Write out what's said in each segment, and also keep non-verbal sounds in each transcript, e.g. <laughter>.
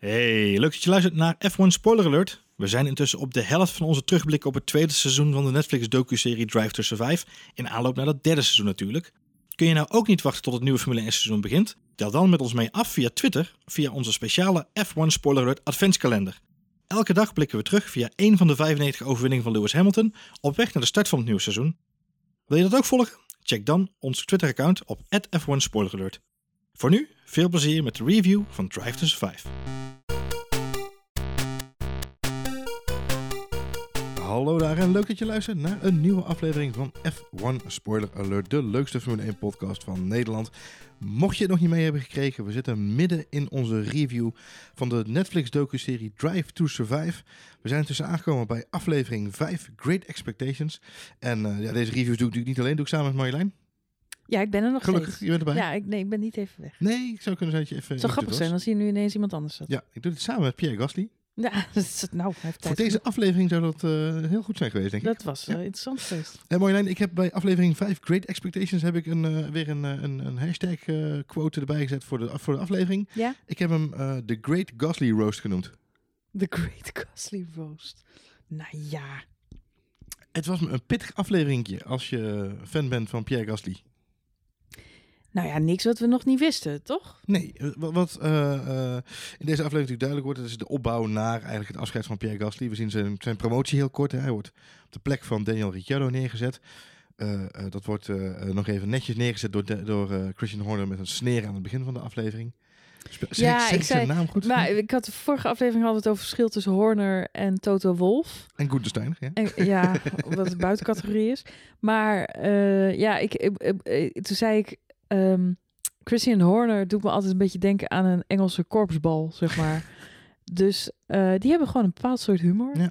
Hey, leuk dat je luistert naar F1 Spoiler Alert. We zijn intussen op de helft van onze terugblik op het tweede seizoen van de Netflix docu-serie Drive to Survive. In aanloop naar dat derde seizoen natuurlijk. Kun je nou ook niet wachten tot het nieuwe Formule 1 seizoen begint? Tel dan met ons mee af via Twitter, via onze speciale F1 Spoiler Alert adventskalender. Elke dag blikken we terug via één van de 95 overwinningen van Lewis Hamilton op weg naar de start van het nieuwe seizoen. Wil je dat ook volgen? Check dan ons Twitter-account op F1 Spoiler Alert. Voor nu, veel plezier met de review van Drive to Survive. Hallo daar en leuk dat je luistert naar een nieuwe aflevering van F1 Spoiler Alert, de leukste Formule 1 podcast van Nederland. Mocht je het nog niet mee hebben gekregen, we zitten midden in onze review van de Netflix docu-serie Drive to Survive. We zijn tussen aangekomen bij aflevering 5, Great Expectations. En uh, ja, deze review doe ik natuurlijk niet alleen, doe ik samen met Marjolein. Ja, ik ben er nog Gelukkig, steeds. je bent erbij. Ja, ik, nee, ik ben niet even weg. Nee, ik zou kunnen zeggen dat je even... Het zou grappig zijn als hier nu ineens iemand anders zat. Ja, ik doe dit samen met Pierre Gasly. Ja, <laughs> dat is- nou, hij heeft Voor deze aflevering zou dat eh, heel goed zijn geweest, denk ik. Dat was eh, interessant geweest. En Marjolein, ik heb bij aflevering 5 Great Expectations heb ik een, eh, weer een, eh, een, een hashtag eh, quote erbij gezet voor de, voor de aflevering. Ja? Ik heb hem eh The Great Gasly Roast genoemd. The Great <laughs> Ghastly Roast. Nou ja. Het was een pittig afleveringje als je fan bent van Pierre Gasly. Nou ja, niks wat we nog niet wisten, toch? Nee, wat, eh, eh, in deze aflevering natuurlijk duidelijk wordt, dat is de opbouw naar eigenlijk het afscheid van Pierre Gasly. We zien zijn, zijn promotie heel kort. Hè. Hij wordt op de plek van Daniel Ricciardo neergezet. Eh, dat wordt nog even netjes neergezet door, de- door Christian Horner met een sneer aan het begin van de aflevering. Ja, zeg ik zei- naam goed? Maar ik had de vorige aflevering we het over het verschil tussen Horner en Toto Wolf. En Goedenstein, ja. En, ja, <laughs> wat de buitencategorie is. Maar ja, ik- ik- toen zei ik... ehm, Christian Horner doet me altijd een beetje denken aan een Engelse korpsbal, zeg maar. <laughs> dus eh, die hebben gewoon een bepaald soort humor. Ja.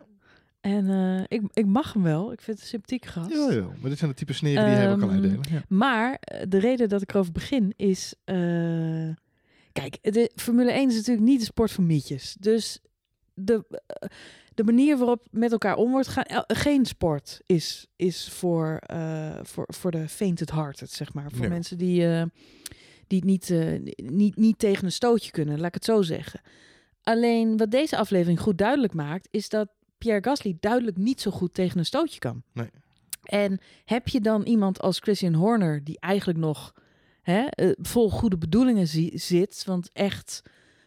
En eh, ik, ik mag hem wel. Ik vind het een sympathiek gast. Ja, ja, maar dit zijn de type sneren die hij wel kan Ehm, uitdelen. Ja. Maar eh, de reden dat ik erover begin is... eh, kijk, de Formule 1 is natuurlijk niet de sport van mietjes. Dus de, de manier waarop met elkaar om wordt gaan... Geen sport is, is voor, eh, voor, voor de fainted-hearted, zeg maar. Voor mensen die, eh, die het niet, eh, niet, niet tegen een stootje kunnen, laat ik het zo zeggen. Alleen wat deze aflevering goed duidelijk maakt... is dat Pierre Gasly duidelijk niet zo goed tegen een stootje kan. Nee. En heb je dan iemand als Christian Horner, die eigenlijk nog hè, vol goede bedoelingen zi- zit, want echt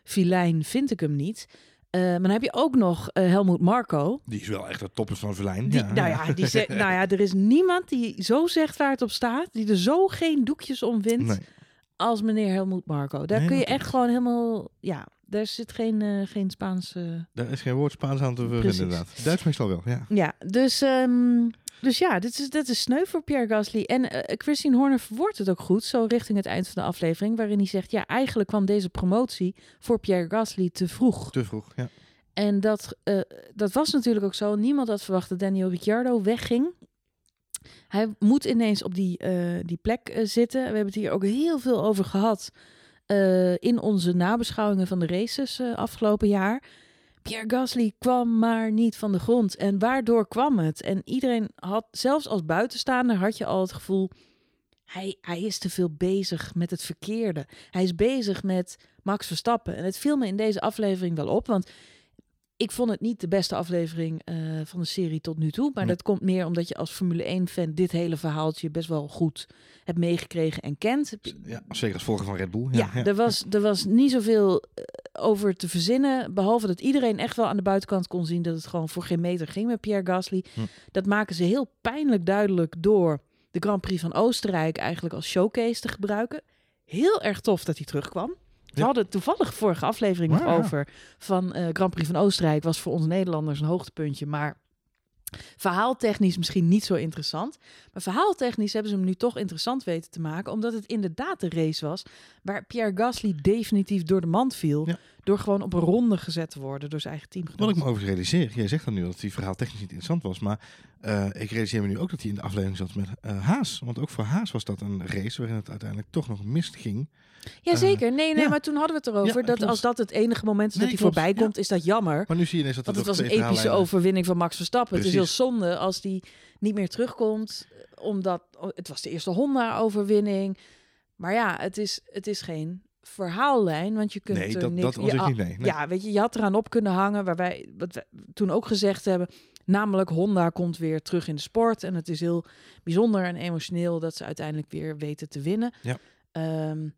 filijn vind ik hem niet. Eh, maar dan heb je ook nog eh, Helmoet Marco. Die is wel echt de topper van Verlijn. Die, ja, nou, ja, die zegt, <laughs> nou ja, er is niemand die zo zegt waar het op staat, die er zo geen doekjes om wint Nee. als meneer Helmoet Marco. Daar Nee, kun je echt gewoon helemaal, ja, daar zit geen, eh, geen Spaanse... Daar is geen woord Spaans aan te Precies. inderdaad. Duits meestal wel, ja. Ja, dus, ehm, dus ja, dit is, dit is sneu voor Pierre Gasly. En eh Christine Horner verwoordt het ook goed, zo richting het eind van de aflevering, waarin hij zegt, ja, eigenlijk kwam deze promotie voor Pierre Gasly te vroeg. Te vroeg, ja. En dat, eh, dat was natuurlijk ook zo. Niemand had verwacht dat Daniel Ricciardo wegging. Hij moet ineens op die, eh, die plek zitten. We hebben het hier ook heel veel over gehad eh, in onze nabeschouwingen van de races afgelopen jaar. Pierre Gasly kwam maar niet van de grond. En waardoor kwam het? En iedereen had, zelfs als buitenstaander, had je al het gevoel... Hij, hij is te veel bezig met het verkeerde. Hij is bezig met Max Verstappen. En het viel me in deze aflevering wel op, want ik vond het niet de beste aflevering eh, van de serie tot nu toe. Maar Nee. dat komt meer omdat je als Formule 1-fan dit hele verhaaltje best wel goed hebt meegekregen en kent. ja. Zeker als volger van Red Bull. Ja, Er, was, er was niet zoveel eh, over te verzinnen. Behalve dat iedereen echt wel aan de buitenkant kon zien dat het gewoon voor geen meter ging met Pierre Gasly. Hm. Dat maken ze heel pijnlijk duidelijk door de Grand Prix van Oostenrijk eigenlijk als showcase te gebruiken. Heel erg tof dat hij terugkwam. We Ja. hadden toevallig vorige aflevering nog Ja, ja. over van eh Grand Prix van Oostenrijk. Was voor ons Nederlanders een hoogtepuntje, maar verhaaltechnisch misschien niet zo interessant. Maar verhaaltechnisch hebben ze hem nu toch interessant weten te maken, omdat het inderdaad de race was waar Pierre Gasly definitief door de mand viel. Ja. Door gewoon op een ronde gezet te worden door zijn eigen teamgenoot. Wat ik me overigens realiseer, jij zegt dan nu dat die verhaal technisch niet interessant was, maar eh, ik realiseer me nu ook dat hij in de aflevering zat met eh, Haas. Want ook voor Haas was dat een race waarin het uiteindelijk toch nog misging. Jazeker, nee, nee, ja. maar toen hadden we het erover Ja, dat klopt. als dat het enige moment is Nee, dat hij klopt, voorbij ja. komt, is dat jammer. Maar nu zie je ineens dat Want het was een epische overwinning van Max Verstappen. Het is heel zonde als die niet meer terugkomt, omdat oh, het was de eerste Honda-overwinning. Maar ja, het is, het is geen verhaallijn, want je kunt Nee, er dat, niks... dat was je, ik niet. Nee, nee. Ja, weet je, je had eraan op kunnen hangen waar wij, wat wij toen ook gezegd hebben. Namelijk, Honda komt weer terug in de sport. En het is heel bijzonder en emotioneel dat ze uiteindelijk weer weten te winnen. Ja. Ehm,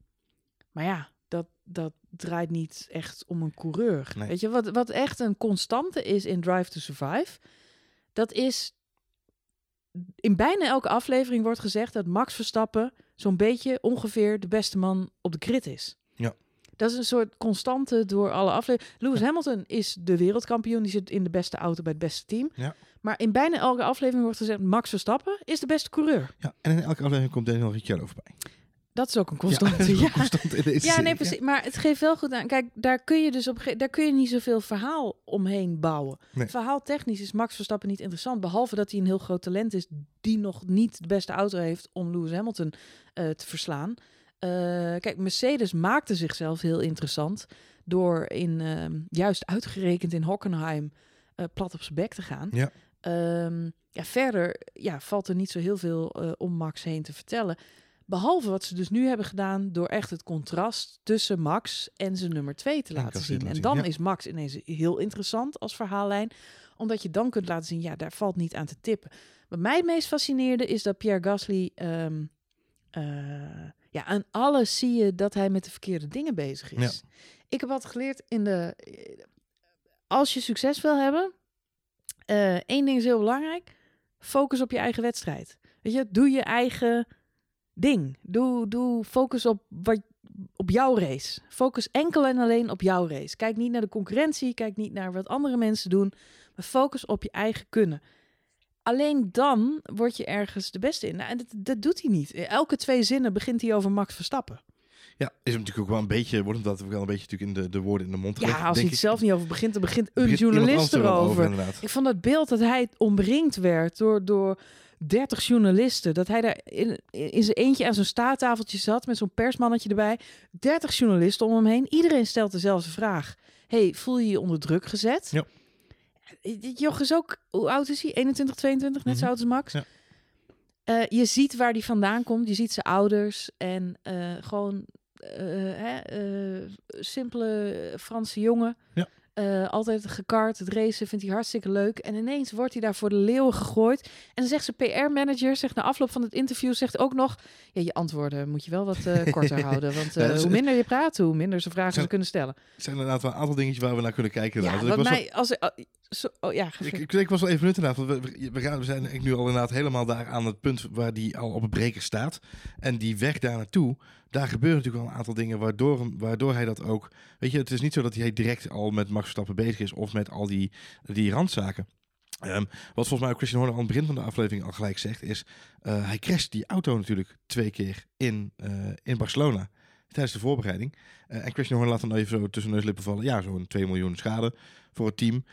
maar ja, dat, dat draait niet echt om een coureur. Nee. Weet je, wat, wat echt een constante is in Drive to Survive, dat is in bijna elke aflevering wordt gezegd dat Max Verstappen zo'n beetje ongeveer de beste man op de grid is. Ja. Dat is een soort constante door alle afleveringen. Lewis Hamilton is de wereldkampioen. Die zit in de beste auto bij het beste team. Ja. Maar in bijna elke aflevering wordt gezegd... Max Verstappen is de beste coureur. Ja, en in elke aflevering komt Daniel Ricciardo voorbij. Dat is ook een constante. Ja, in deze nee, precies. Maar het geeft wel goed aan. Kijk, daar kun je dus op daar kun je niet zoveel verhaal omheen bouwen. Nee. Verhaaltechnisch is Max Verstappen niet interessant. Behalve dat hij een heel groot talent is... die nog niet de beste auto heeft om Lewis Hamilton eh, te verslaan. Eh, kijk, Mercedes maakte zichzelf heel interessant... door in, ehm, juist uitgerekend in Hockenheim... eh, plat op zijn bek te gaan. Ja. Ehm, ja, verder ja, valt er niet zo heel veel om Max heen te vertellen. Behalve wat ze dus nu hebben gedaan door echt het contrast tussen Max en zijn nummer 2 te En laten zien. En dan ja. is Max ineens heel interessant als verhaallijn. Omdat je dan kunt laten zien, ja, daar valt niet aan te tippen. Wat mij het meest fascineerde is dat Pierre Gasly... ehm, eh, ja, aan alles zie je dat hij met de verkeerde dingen bezig is. Ja. Ik heb wat geleerd in de... Als je succes wil hebben, eh één ding is heel belangrijk. Focus op je eigen wedstrijd. Weet je, doe je eigen ding. Doe, doe focus op, wat, op jouw race. Focus enkel en alleen op jouw race. Kijk niet naar de concurrentie, kijk niet naar wat andere mensen doen, maar focus op je eigen kunnen. Alleen dan word je ergens de beste in. Nou, en dat, dat doet hij niet. Elke twee zinnen begint hij over Max Verstappen. Ja, is hem natuurlijk ook wel een beetje, wordt hem dat ook wel een beetje natuurlijk in de, de woorden in de mond gelegd, Ja, als hij het zelf niet over begint, dan begint een Begint journalist er erover. inderdaad. Ik vond dat beeld dat hij omringd werd door, door 30 journalisten. Dat hij daar in, in zijn eentje aan zo'n staattafeltje zat met zo'n persmannetje erbij. 30 journalisten om hem heen. Iedereen stelt dezelfde vraag. hey, voel je je onder druk gezet? Ja. Dit joch is ook, hoe oud is hij? 21, 22, net zo Mhm. oud als Max. Ja. Eh, je ziet waar die vandaan komt. Je ziet zijn ouders en eh, gewoon hè, eh, simpele Franse jongen. Ja. Eh, altijd gekart, het racen vindt hij hartstikke leuk. En ineens wordt hij daar voor de leeuwen gegooid. En dan zegt zijn PR-manager, zegt na afloop van het interview, zegt ook nog... Ja, je antwoorden moet je wel wat eh, <laughs> korter houden. Want eh, Ja, is- hoe minder je praat, hoe minder ze vragen ze kunnen stellen. Er zijn inderdaad wel een aantal dingetjes waar we naar kunnen kijken. Ja, Want ik, was mij... Als, zo, oh, ja, ik, ik, ik was wel even benieuwd inderdaad. Want we, we, gaan, we zijn eigenlijk nu al inderdaad helemaal daar aan het punt waar die al op een breker staat. En die weg daar naartoe, daar gebeuren natuurlijk wel een aantal dingen waardoor, waardoor hij dat ook... Weet je, het is niet zo dat hij direct al met Max Verstappen bezig is of met al die, die randzaken. Ehm, wat volgens mij ook Christian Horner aan het begin van de aflevering al gelijk zegt, is eh, hij crasht die auto natuurlijk twee keer in, eh, in Barcelona tijdens de voorbereiding. Eh, en Christian Horner laat dan even zo tussen neus en lippen vallen. Ja, zo'n 2 miljoen schade voor het team.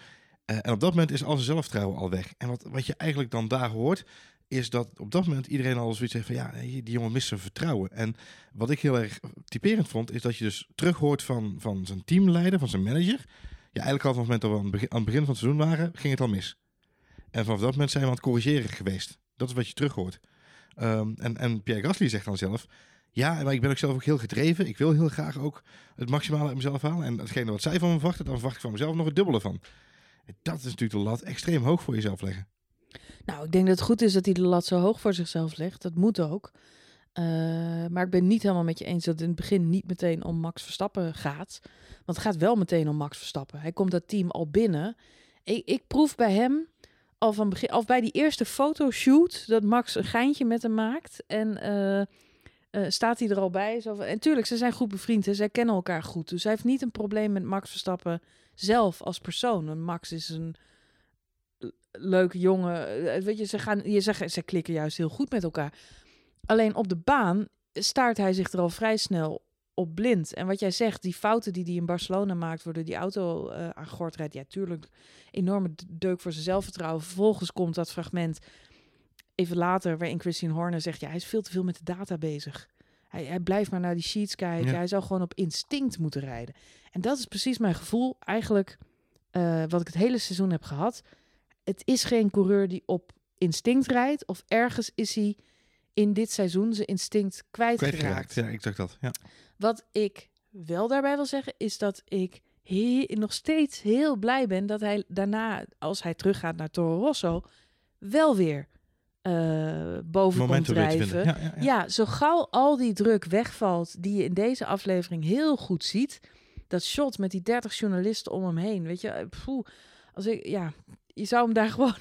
En op dat moment is al zijn zelfvertrouwen al weg. En wat, wat je eigenlijk dan daar hoort, is dat op dat moment iedereen al zoiets heeft van ja, die jongen mist zijn vertrouwen. En wat ik heel erg typerend vond, is dat je dus terug hoort van, van zijn teamleider, van zijn manager. Ja, eigenlijk al van het moment dat we aan het begin, aan het begin van het seizoen waren, ging het al mis. En vanaf dat moment zijn we aan het corrigeren geweest. Dat is wat je terug hoort. Ehm, en, en Pierre Gasly zegt dan zelf, ja, maar ik ben ook zelf ook heel gedreven. Ik wil heel graag ook het maximale uit mezelf halen. En datgene wat zij van me verwachten, dan verwacht ik van mezelf nog het dubbele van. En Dat is natuurlijk de lat extreem hoog voor jezelf leggen. Nou, ik denk dat het goed is dat hij de lat zo hoog voor zichzelf legt. Dat moet ook. Eh, maar ik ben niet helemaal met je eens dat het in het begin niet meteen om Max Verstappen gaat. Want het gaat wel meteen om Max Verstappen. Hij komt dat team al binnen. Ik, ik proef bij hem al van begin, of bij die eerste fotoshoot, dat Max een geintje met hem maakt. En eh, eh, staat hij er al bij. Zo en tuurlijk, ze zijn goed bevriend. Zij kennen elkaar goed. Dus hij heeft niet een probleem met Max Verstappen zelf als persoon. Max is een leuke jongen. Eh, Weet je, ze, gaan, je zegt, ze klikken juist heel goed met elkaar. Alleen op de baan staart hij zich er al vrij snel op blind. En wat jij zegt, die fouten die hij in Barcelona maakt, waardoor die auto eh aan gort rijdt, ja, tuurlijk, enorme deuk voor zijn zelfvertrouwen. Vervolgens komt dat fragment even later, waarin Christian Horner zegt, ja, hij is veel te veel met de data bezig. Hij, hij blijft maar naar die sheets kijken. Ja. Hij zou gewoon op instinct moeten rijden. En dat is precies mijn gevoel, eigenlijk, eh, wat ik het hele seizoen heb gehad. Het is geen coureur die op instinct rijdt, of ergens is hij in dit seizoen zijn instinct kwijtgeraakt. Kwijtgeraakt. Ja, ik dat. Ja. Wat ik wel daarbij wil zeggen, is dat ik he- nog steeds heel blij ben dat hij daarna, als hij teruggaat naar Toro Rosso, wel weer eh, boven komt drijven. Ja, ja, ja. Ja, zo gauw al die druk wegvalt, die je in deze aflevering heel goed ziet. Dat shot met die 30 journalisten om hem heen. Weet je, eh, poeh, als ik, ja, je zou hem daar <laughs> gewoon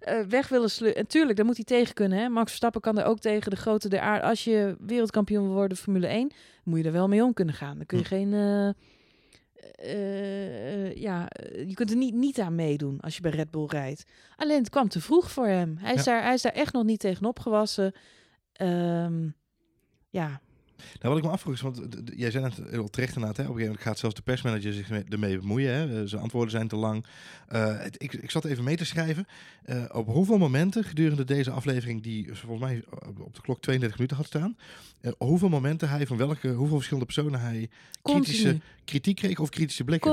eh, weg willen sleuren. En tuurlijk, daar moet hij tegen kunnen. Hè? Max Verstappen kan er ook tegen de grote der aarde. Als je wereldkampioen wil worden Formule 1, moet je er wel mee om kunnen gaan. Dan kun je Hm. geen. eh, eh, ja, je kunt er niet, niet aan meedoen als je bij Red Bull rijdt. Alleen het kwam te vroeg voor hem. Hij is, Ja. daar, hij is daar echt nog niet tegen opgewassen. Ehm, ja, Nou, wat ik me afvroeg is, want jij zei net heel terecht inderdaad, hè, op een gegeven moment gaat zelfs de persmanager zich mee- ermee bemoeien. Hè. Eh, Zijn antwoorden zijn te lang. Eh, het- ik, ik zat even mee te schrijven. eh, op hoeveel momenten gedurende deze aflevering, die volgens mij op- de klok 32 minuten had staan, eh, hoeveel momenten hij van welke, hoeveel verschillende personen hij kritische kritiek kreeg of kritische blikken.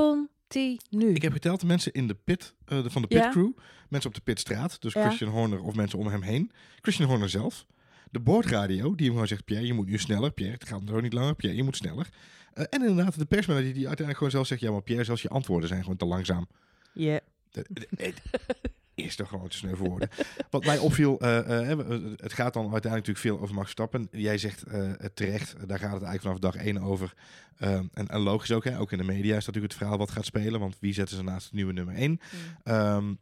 Continu. Ik heb geteld de mensen in de pit, eh, de, van de pit Ja. crew, mensen op de pitstraat, dus Ja. Christian Horner of mensen om hem heen. Christian Horner zelf. De boordradio, die hem gewoon zegt, Pierre, je moet nu sneller. Pierre, het gaat zo niet langer. Pierre, je moet sneller. Eh, en inderdaad de persmanager die uiteindelijk gewoon zelf zegt, ja, maar Pierre, zelfs je antwoorden zijn gewoon te langzaam. Ja. Het <laughs> is toch gewoon te snel voor woorden. Wat mij opviel, eh, eh, het gaat dan uiteindelijk natuurlijk veel over Max Verstappen. Jij zegt terecht, daar gaat het eigenlijk vanaf dag één over. En, en logisch ook, hè, ook in de media is natuurlijk het verhaal wat gaat spelen. Want wie zetten ze naast het nieuwe nummer 1? Ehm,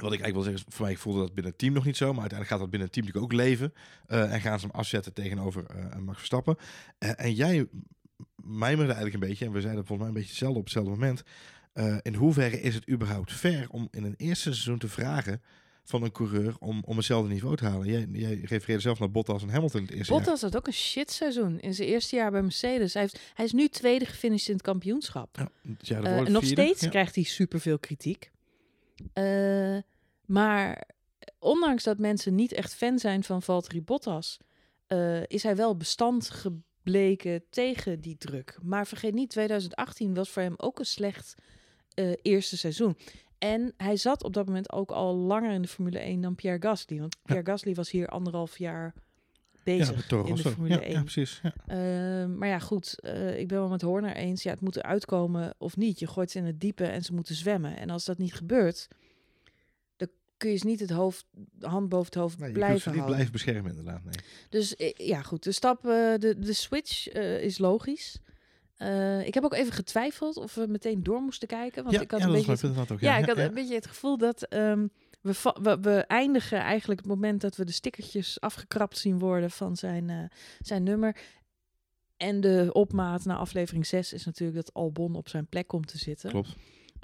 wat ik eigenlijk wil zeggen, is, voor mij voelde dat binnen het team nog niet zo. Maar uiteindelijk gaat dat binnen het team natuurlijk ook leven. Eh, en gaan ze hem afzetten tegenover eh, Max Verstappen. En jij mijmerde eigenlijk een beetje, en we zeiden volgens mij een beetje hetzelfde op hetzelfde moment. in hoeverre is het überhaupt fair om in een eerste seizoen te vragen van een coureur om, om hetzelfde niveau te halen? Jij, jij refereerde zelf naar Bottas en Hamilton het eerste jaar. Bottas had ook een shit seizoen in zijn eerste jaar bij Mercedes. Hij, heeft, hij is nu tweede gefinished in het kampioenschap. Ja, het jaar daarvoor en nog vierde. steeds Ja. krijgt hij superveel kritiek. Eh, maar ondanks dat mensen niet echt fan zijn van Valtteri Bottas, eh, is hij wel bestand gebleken tegen die druk. Maar vergeet niet, 2018 was voor hem ook een slecht eh, eerste seizoen. En hij zat op dat moment ook al langer in de Formule 1 dan Pierre Gasly. Want Pierre Gasly was hier anderhalf jaar bezig Toro in de. Formule ja, 1. Ja, precies. Ja. Uh, maar ja, goed. Uh, ik ben wel met Horner eens. Ja, het moet eruit komen of niet. Je gooit ze in het diepe en ze moeten zwemmen. En als dat niet gebeurt, dan kun je ze niet het hoofd, hand boven het hoofd Nee, je blijven kunt ze niet houden. blijven beschermen inderdaad. Nee. Dus eh, ja, goed. De stap, uh, de, de switch is logisch. Uh, ik heb ook even getwijfeld of we meteen door moesten kijken. Want ja, ik had ja, een beetje. ook, ja, ja, ik had ja. een beetje het gevoel dat um, we, we, eindigen eigenlijk het moment dat we de stickertjes afgekrapt zien worden van zijn, uh, zijn nummer. En de opmaat naar aflevering 6 is natuurlijk dat Albon op zijn plek komt te zitten. Klopt.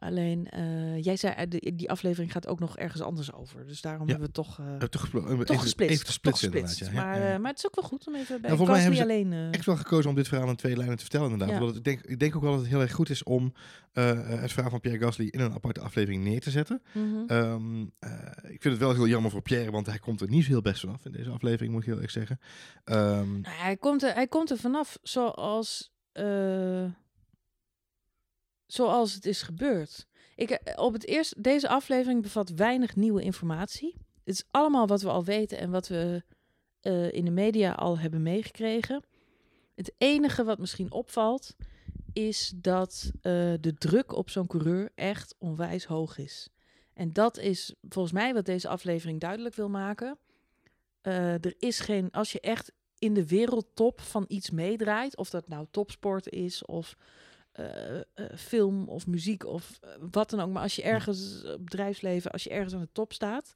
Alleen, uh, jij zei, uh, die, die aflevering gaat ook nog ergens anders over. Dus daarom Ja. hebben we toch, uh, Heb toch, even, toch gesplitst. Even gesplitst. inderdaad. Ja. Maar, Ja, maar het is ook wel goed om even bij Nou, volgens mij hebben alleen... uh, echt wel gekozen om dit verhaal in twee lijnen te vertellen inderdaad. Want ik denk, ik denk ook wel dat het heel erg goed is om het verhaal van Pierre Gasly in een aparte aflevering neer te zetten. mhm. Um, uh, ik vind het wel heel jammer voor Pierre, want hij komt er niet heel best vanaf in deze aflevering, moet ik heel erg zeggen. Um, Nou, hij, komt er, hij komt er vanaf zoals, uh, zoals het is gebeurd. Ik, eh, op het eerst, deze aflevering bevat weinig nieuwe informatie. Het is allemaal wat we al weten en wat we uh, in de media al hebben meegekregen. Het enige wat misschien opvalt, is dat uh, de druk op zo'n coureur echt onwijs hoog is. En dat is volgens mij wat deze aflevering duidelijk wil maken. Er is geen, als je echt in de wereldtop van iets meedraait, of dat nou topsport is of uh, uh, film of muziek of uh, wat dan ook, maar als je ergens bedrijfsleven, als je ergens aan de top staat,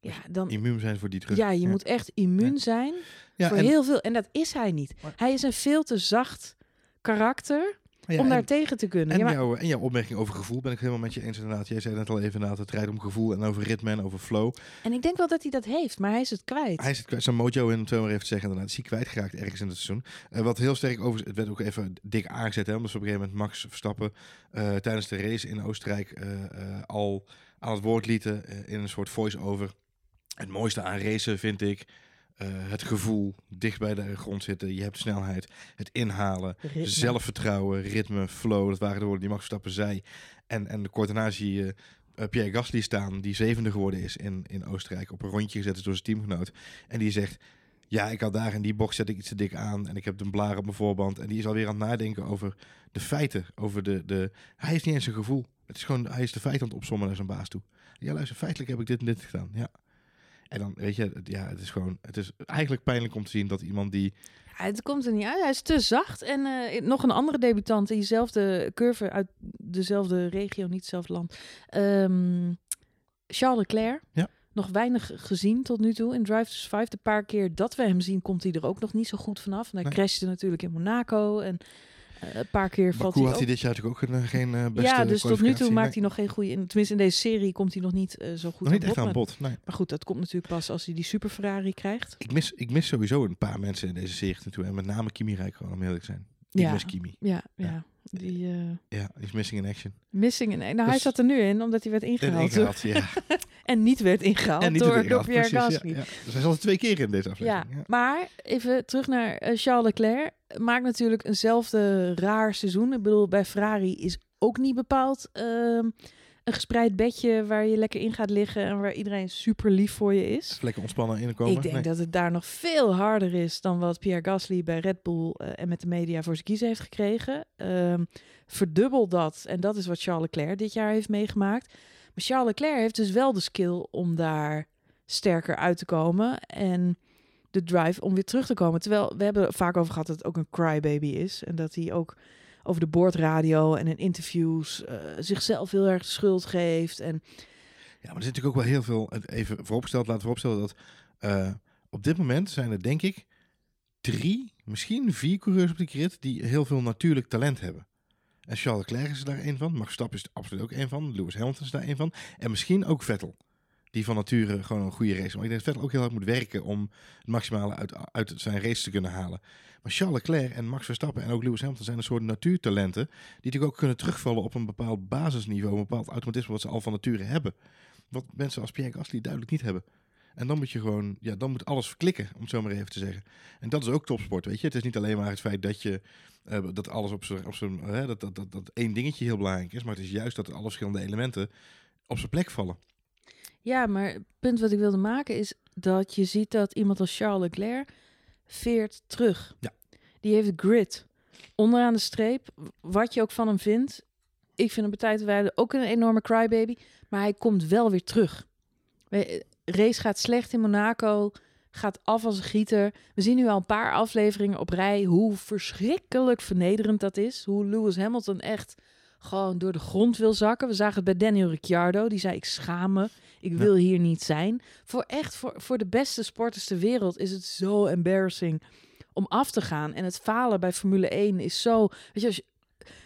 ja, dan immuun zijn voor die druk. ja, je moet echt immuun zijn voor en- heel veel, en dat is hij niet. Maar- Hij is een veel te zacht karakter Ja, om daar en- tegen te kunnen. En, Ja, maar- jouw, en jouw opmerking over gevoel ben ik helemaal met je eens inderdaad. Jij zei net al even inderdaad, het rijdt om gevoel en over ritme en over flow. en ik denk wel dat hij dat heeft, maar hij is het kwijt. Hij is het kwijt, zijn mojo in, om het maar even te zeggen inderdaad, is hij kwijtgeraakt ergens in het seizoen. Eh, wat heel sterk over, het werd ook even dik aangezet, hè, omdat ze op een gegeven moment Max Verstappen eh, tijdens de race in Oostenrijk eh, al aan het woord lieten in een soort voice-over. Het mooiste aan racen vind ik eh, het gevoel, dicht bij de grond zitten, je hebt snelheid, het inhalen, Ritme. zelfvertrouwen, ritme, flow, dat waren de woorden die Max Verstappen zei. En, en kort daarna zie je eh, Pierre Gasly staan, die zevende geworden is in, in Oostenrijk, op een rondje gezet is door zijn teamgenoot. En die zegt, Ja, ik had daar in die box zet ik iets te dik aan en ik heb een blaar op mijn voorband. En die is alweer aan het nadenken over de feiten. Over de, de... Hij is niet eens een gevoel. Het is gewoon, hij is de feiten aan het opzommen naar zijn baas toe. Ja, luister, feitelijk heb ik dit en dit gedaan. Ja. En dan, weet je, ja, het is gewoon, het is eigenlijk pijnlijk om te zien dat iemand die, Ja, het komt er niet uit. Hij is te zacht. En eh, nog een andere debutant in diezelfde curve uit dezelfde regio, niet hetzelfde land. Ehm, Charles Leclerc. Ja. Nog weinig gezien tot nu toe in Drive to Survive. De paar keer dat we hem zien, komt hij er ook nog niet zo goed vanaf. En hij Nee. crashte natuurlijk in Monaco. En een paar keer valt hij had hij dit jaar natuurlijk ook een, geen eh, beste ja, dus tot nu toe maakt hij nog geen goede... in- Tenminste, in deze serie komt hij nog niet eh, zo goed nog niet aan echt aan maar- bod. Nee. Maar goed, dat komt natuurlijk pas als hij die Super Ferrari krijgt. Ik mis, ik mis sowieso een paar mensen in deze serie naartoe. En met name Kimi Räikkönen, om eerlijk te zijn. Ik Ja. mis Kimi. Ja, ja. Ja. Die eh, Ja, die is missing in action. missing... in- Nou, hij Dus- zat er nu in, omdat hij werd ingehaald. ingehaald, ja. <laughs> En niet werd ingehaald En niet door, Pierre Gasly. Ja, Ja. Dus hij zat er twee keer in deze aflevering. Ja. maar even terug naar eh, Charles Leclerc. Maakt natuurlijk eenzelfde raar seizoen. Ik bedoel, bij Ferrari is ook niet bepaald ehm, een gespreid bedje waar je lekker in gaat liggen en waar iedereen super lief voor je is. Lekker ontspannen inkomen. Ik denk Nee. dat het daar nog veel harder is dan wat Pierre Gasly bij Red Bull eh, en met de media voor zijn kiezen heeft gekregen. Ehm, verdubbel dat. En dat is wat Charles Leclerc dit jaar heeft meegemaakt. Maar Charles Leclerc heeft dus wel de skill om daar sterker uit te komen. En de drive om weer terug te komen. Terwijl we hebben er vaak over gehad dat het ook een crybaby is. En dat hij ook over de boordradio en in interviews eh, zichzelf heel erg de schuld geeft. En Ja, maar er zit natuurlijk ook wel heel veel. Even vooropgesteld, laten we vooropstellen dat eh, op dit moment zijn er denk ik drie, misschien vier coureurs op de grid die heel veel natuurlijk talent hebben. En Charles Leclerc is daar één van. Max Verstappen is er absoluut ook één van. Lewis Hamilton is daar één van. En misschien ook Vettel. Die van nature gewoon een goede race. Maar ik denk dat Vettel ook heel hard moet werken om het maximale uit, uit zijn race te kunnen halen. Maar Charles Leclerc en Max Verstappen en ook Lewis Hamilton zijn een soort natuurtalenten. Die natuurlijk ook kunnen terugvallen op een bepaald basisniveau. Een bepaald automatisme wat ze al van nature hebben. Wat mensen als Pierre Gasly duidelijk niet hebben. En dan moet je gewoon, ja, dan moet alles verklikken, om het zo maar even te zeggen. En dat is ook topsport, weet je. Het is niet alleen maar het feit dat je, eh, dat alles op zijn, op zijn dat, dat, dat, dat één dingetje heel belangrijk is. Maar het is juist dat alle verschillende elementen op zijn plek vallen. Ja, maar het punt wat ik wilde maken is dat je ziet dat iemand als Charles Leclerc veert terug. Ja. Die heeft grit. Onderaan de streep, wat je ook van hem vindt. Ik vind hem bij ook een enorme crybaby. Maar hij komt wel weer terug. Race gaat slecht in Monaco. Gaat af als een gieter. We zien nu al een paar afleveringen op rij hoe verschrikkelijk vernederend dat is. Hoe Lewis Hamilton echt gewoon door de grond wil zakken. We zagen het bij Daniel Ricciardo. Die zei, ik schaam me. Ik Ja. wil hier niet zijn. Voor echt, voor, voor de beste sporters ter wereld is het zo embarrassing om af te gaan. En het falen bij Formule 1 is zo... Weet je, als je,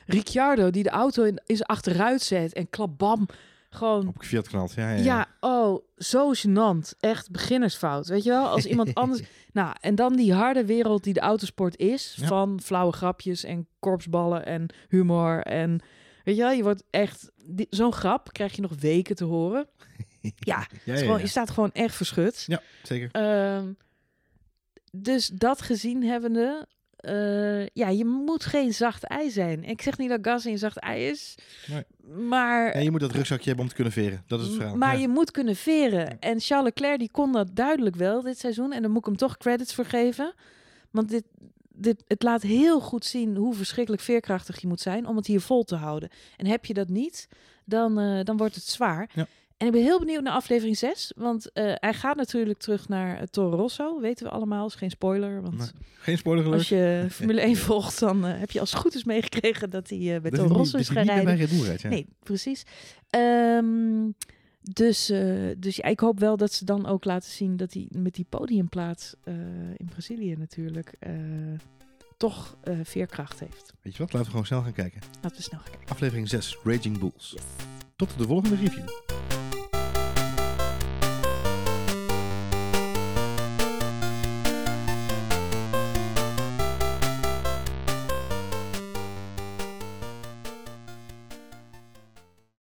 Ricciardo die de auto in, is achteruit zet en klabam, gewoon... Op Fiat knalt. Ja, ja, Ja, ja. oh, zo gênant. Echt beginnersfout. Weet je wel? Als iemand anders... <laughs> Nou, en dan die harde wereld die de autosport is. Ja. Van flauwe grapjes en korpsballen en humor. En weet je wel, je wordt echt... Zo'n grap krijg je nog weken te horen. <laughs> Ja, ja, het is ja, gewoon, ja. je staat gewoon echt verschut. Ja, zeker. Ehm, dus dat gezien hebbende... eh, ja, je moet geen zacht ei zijn. Ik zeg niet dat Gasly een zacht ei is. Nee. Maar En je moet dat rugzakje hebben om te kunnen veren. Dat is het verhaal. maar Ja. je moet kunnen veren. En Charles Leclerc die kon dat duidelijk wel dit seizoen. En daar moet ik hem toch credits voor geven. Want dit, dit, het laat heel goed zien hoe verschrikkelijk veerkrachtig je moet zijn om het hier vol te houden. En heb je dat niet, dan, eh, dan wordt het zwaar. Ja. En ik ben heel benieuwd naar aflevering 6. Want eh, hij gaat natuurlijk terug naar uh, Toro Rosso. Weten we allemaal, is geen spoiler. Want Geen spoiler als je <laughs> <laughs> Formule 1 volgt, dan eh, heb je als het goed is meegekregen dat hij bij Toro Rosso is gaan rijden. rijdt, ja. Nee, precies. Ehm, dus dus ja, ik hoop wel dat ze dan ook laten zien dat hij met die podiumplaats in Brazilië natuurlijk toch veerkracht heeft. Weet je wat? Laten we gewoon snel gaan kijken. Laten we snel gaan kijken. Aflevering 6, Raging Bulls. Tot de volgende review.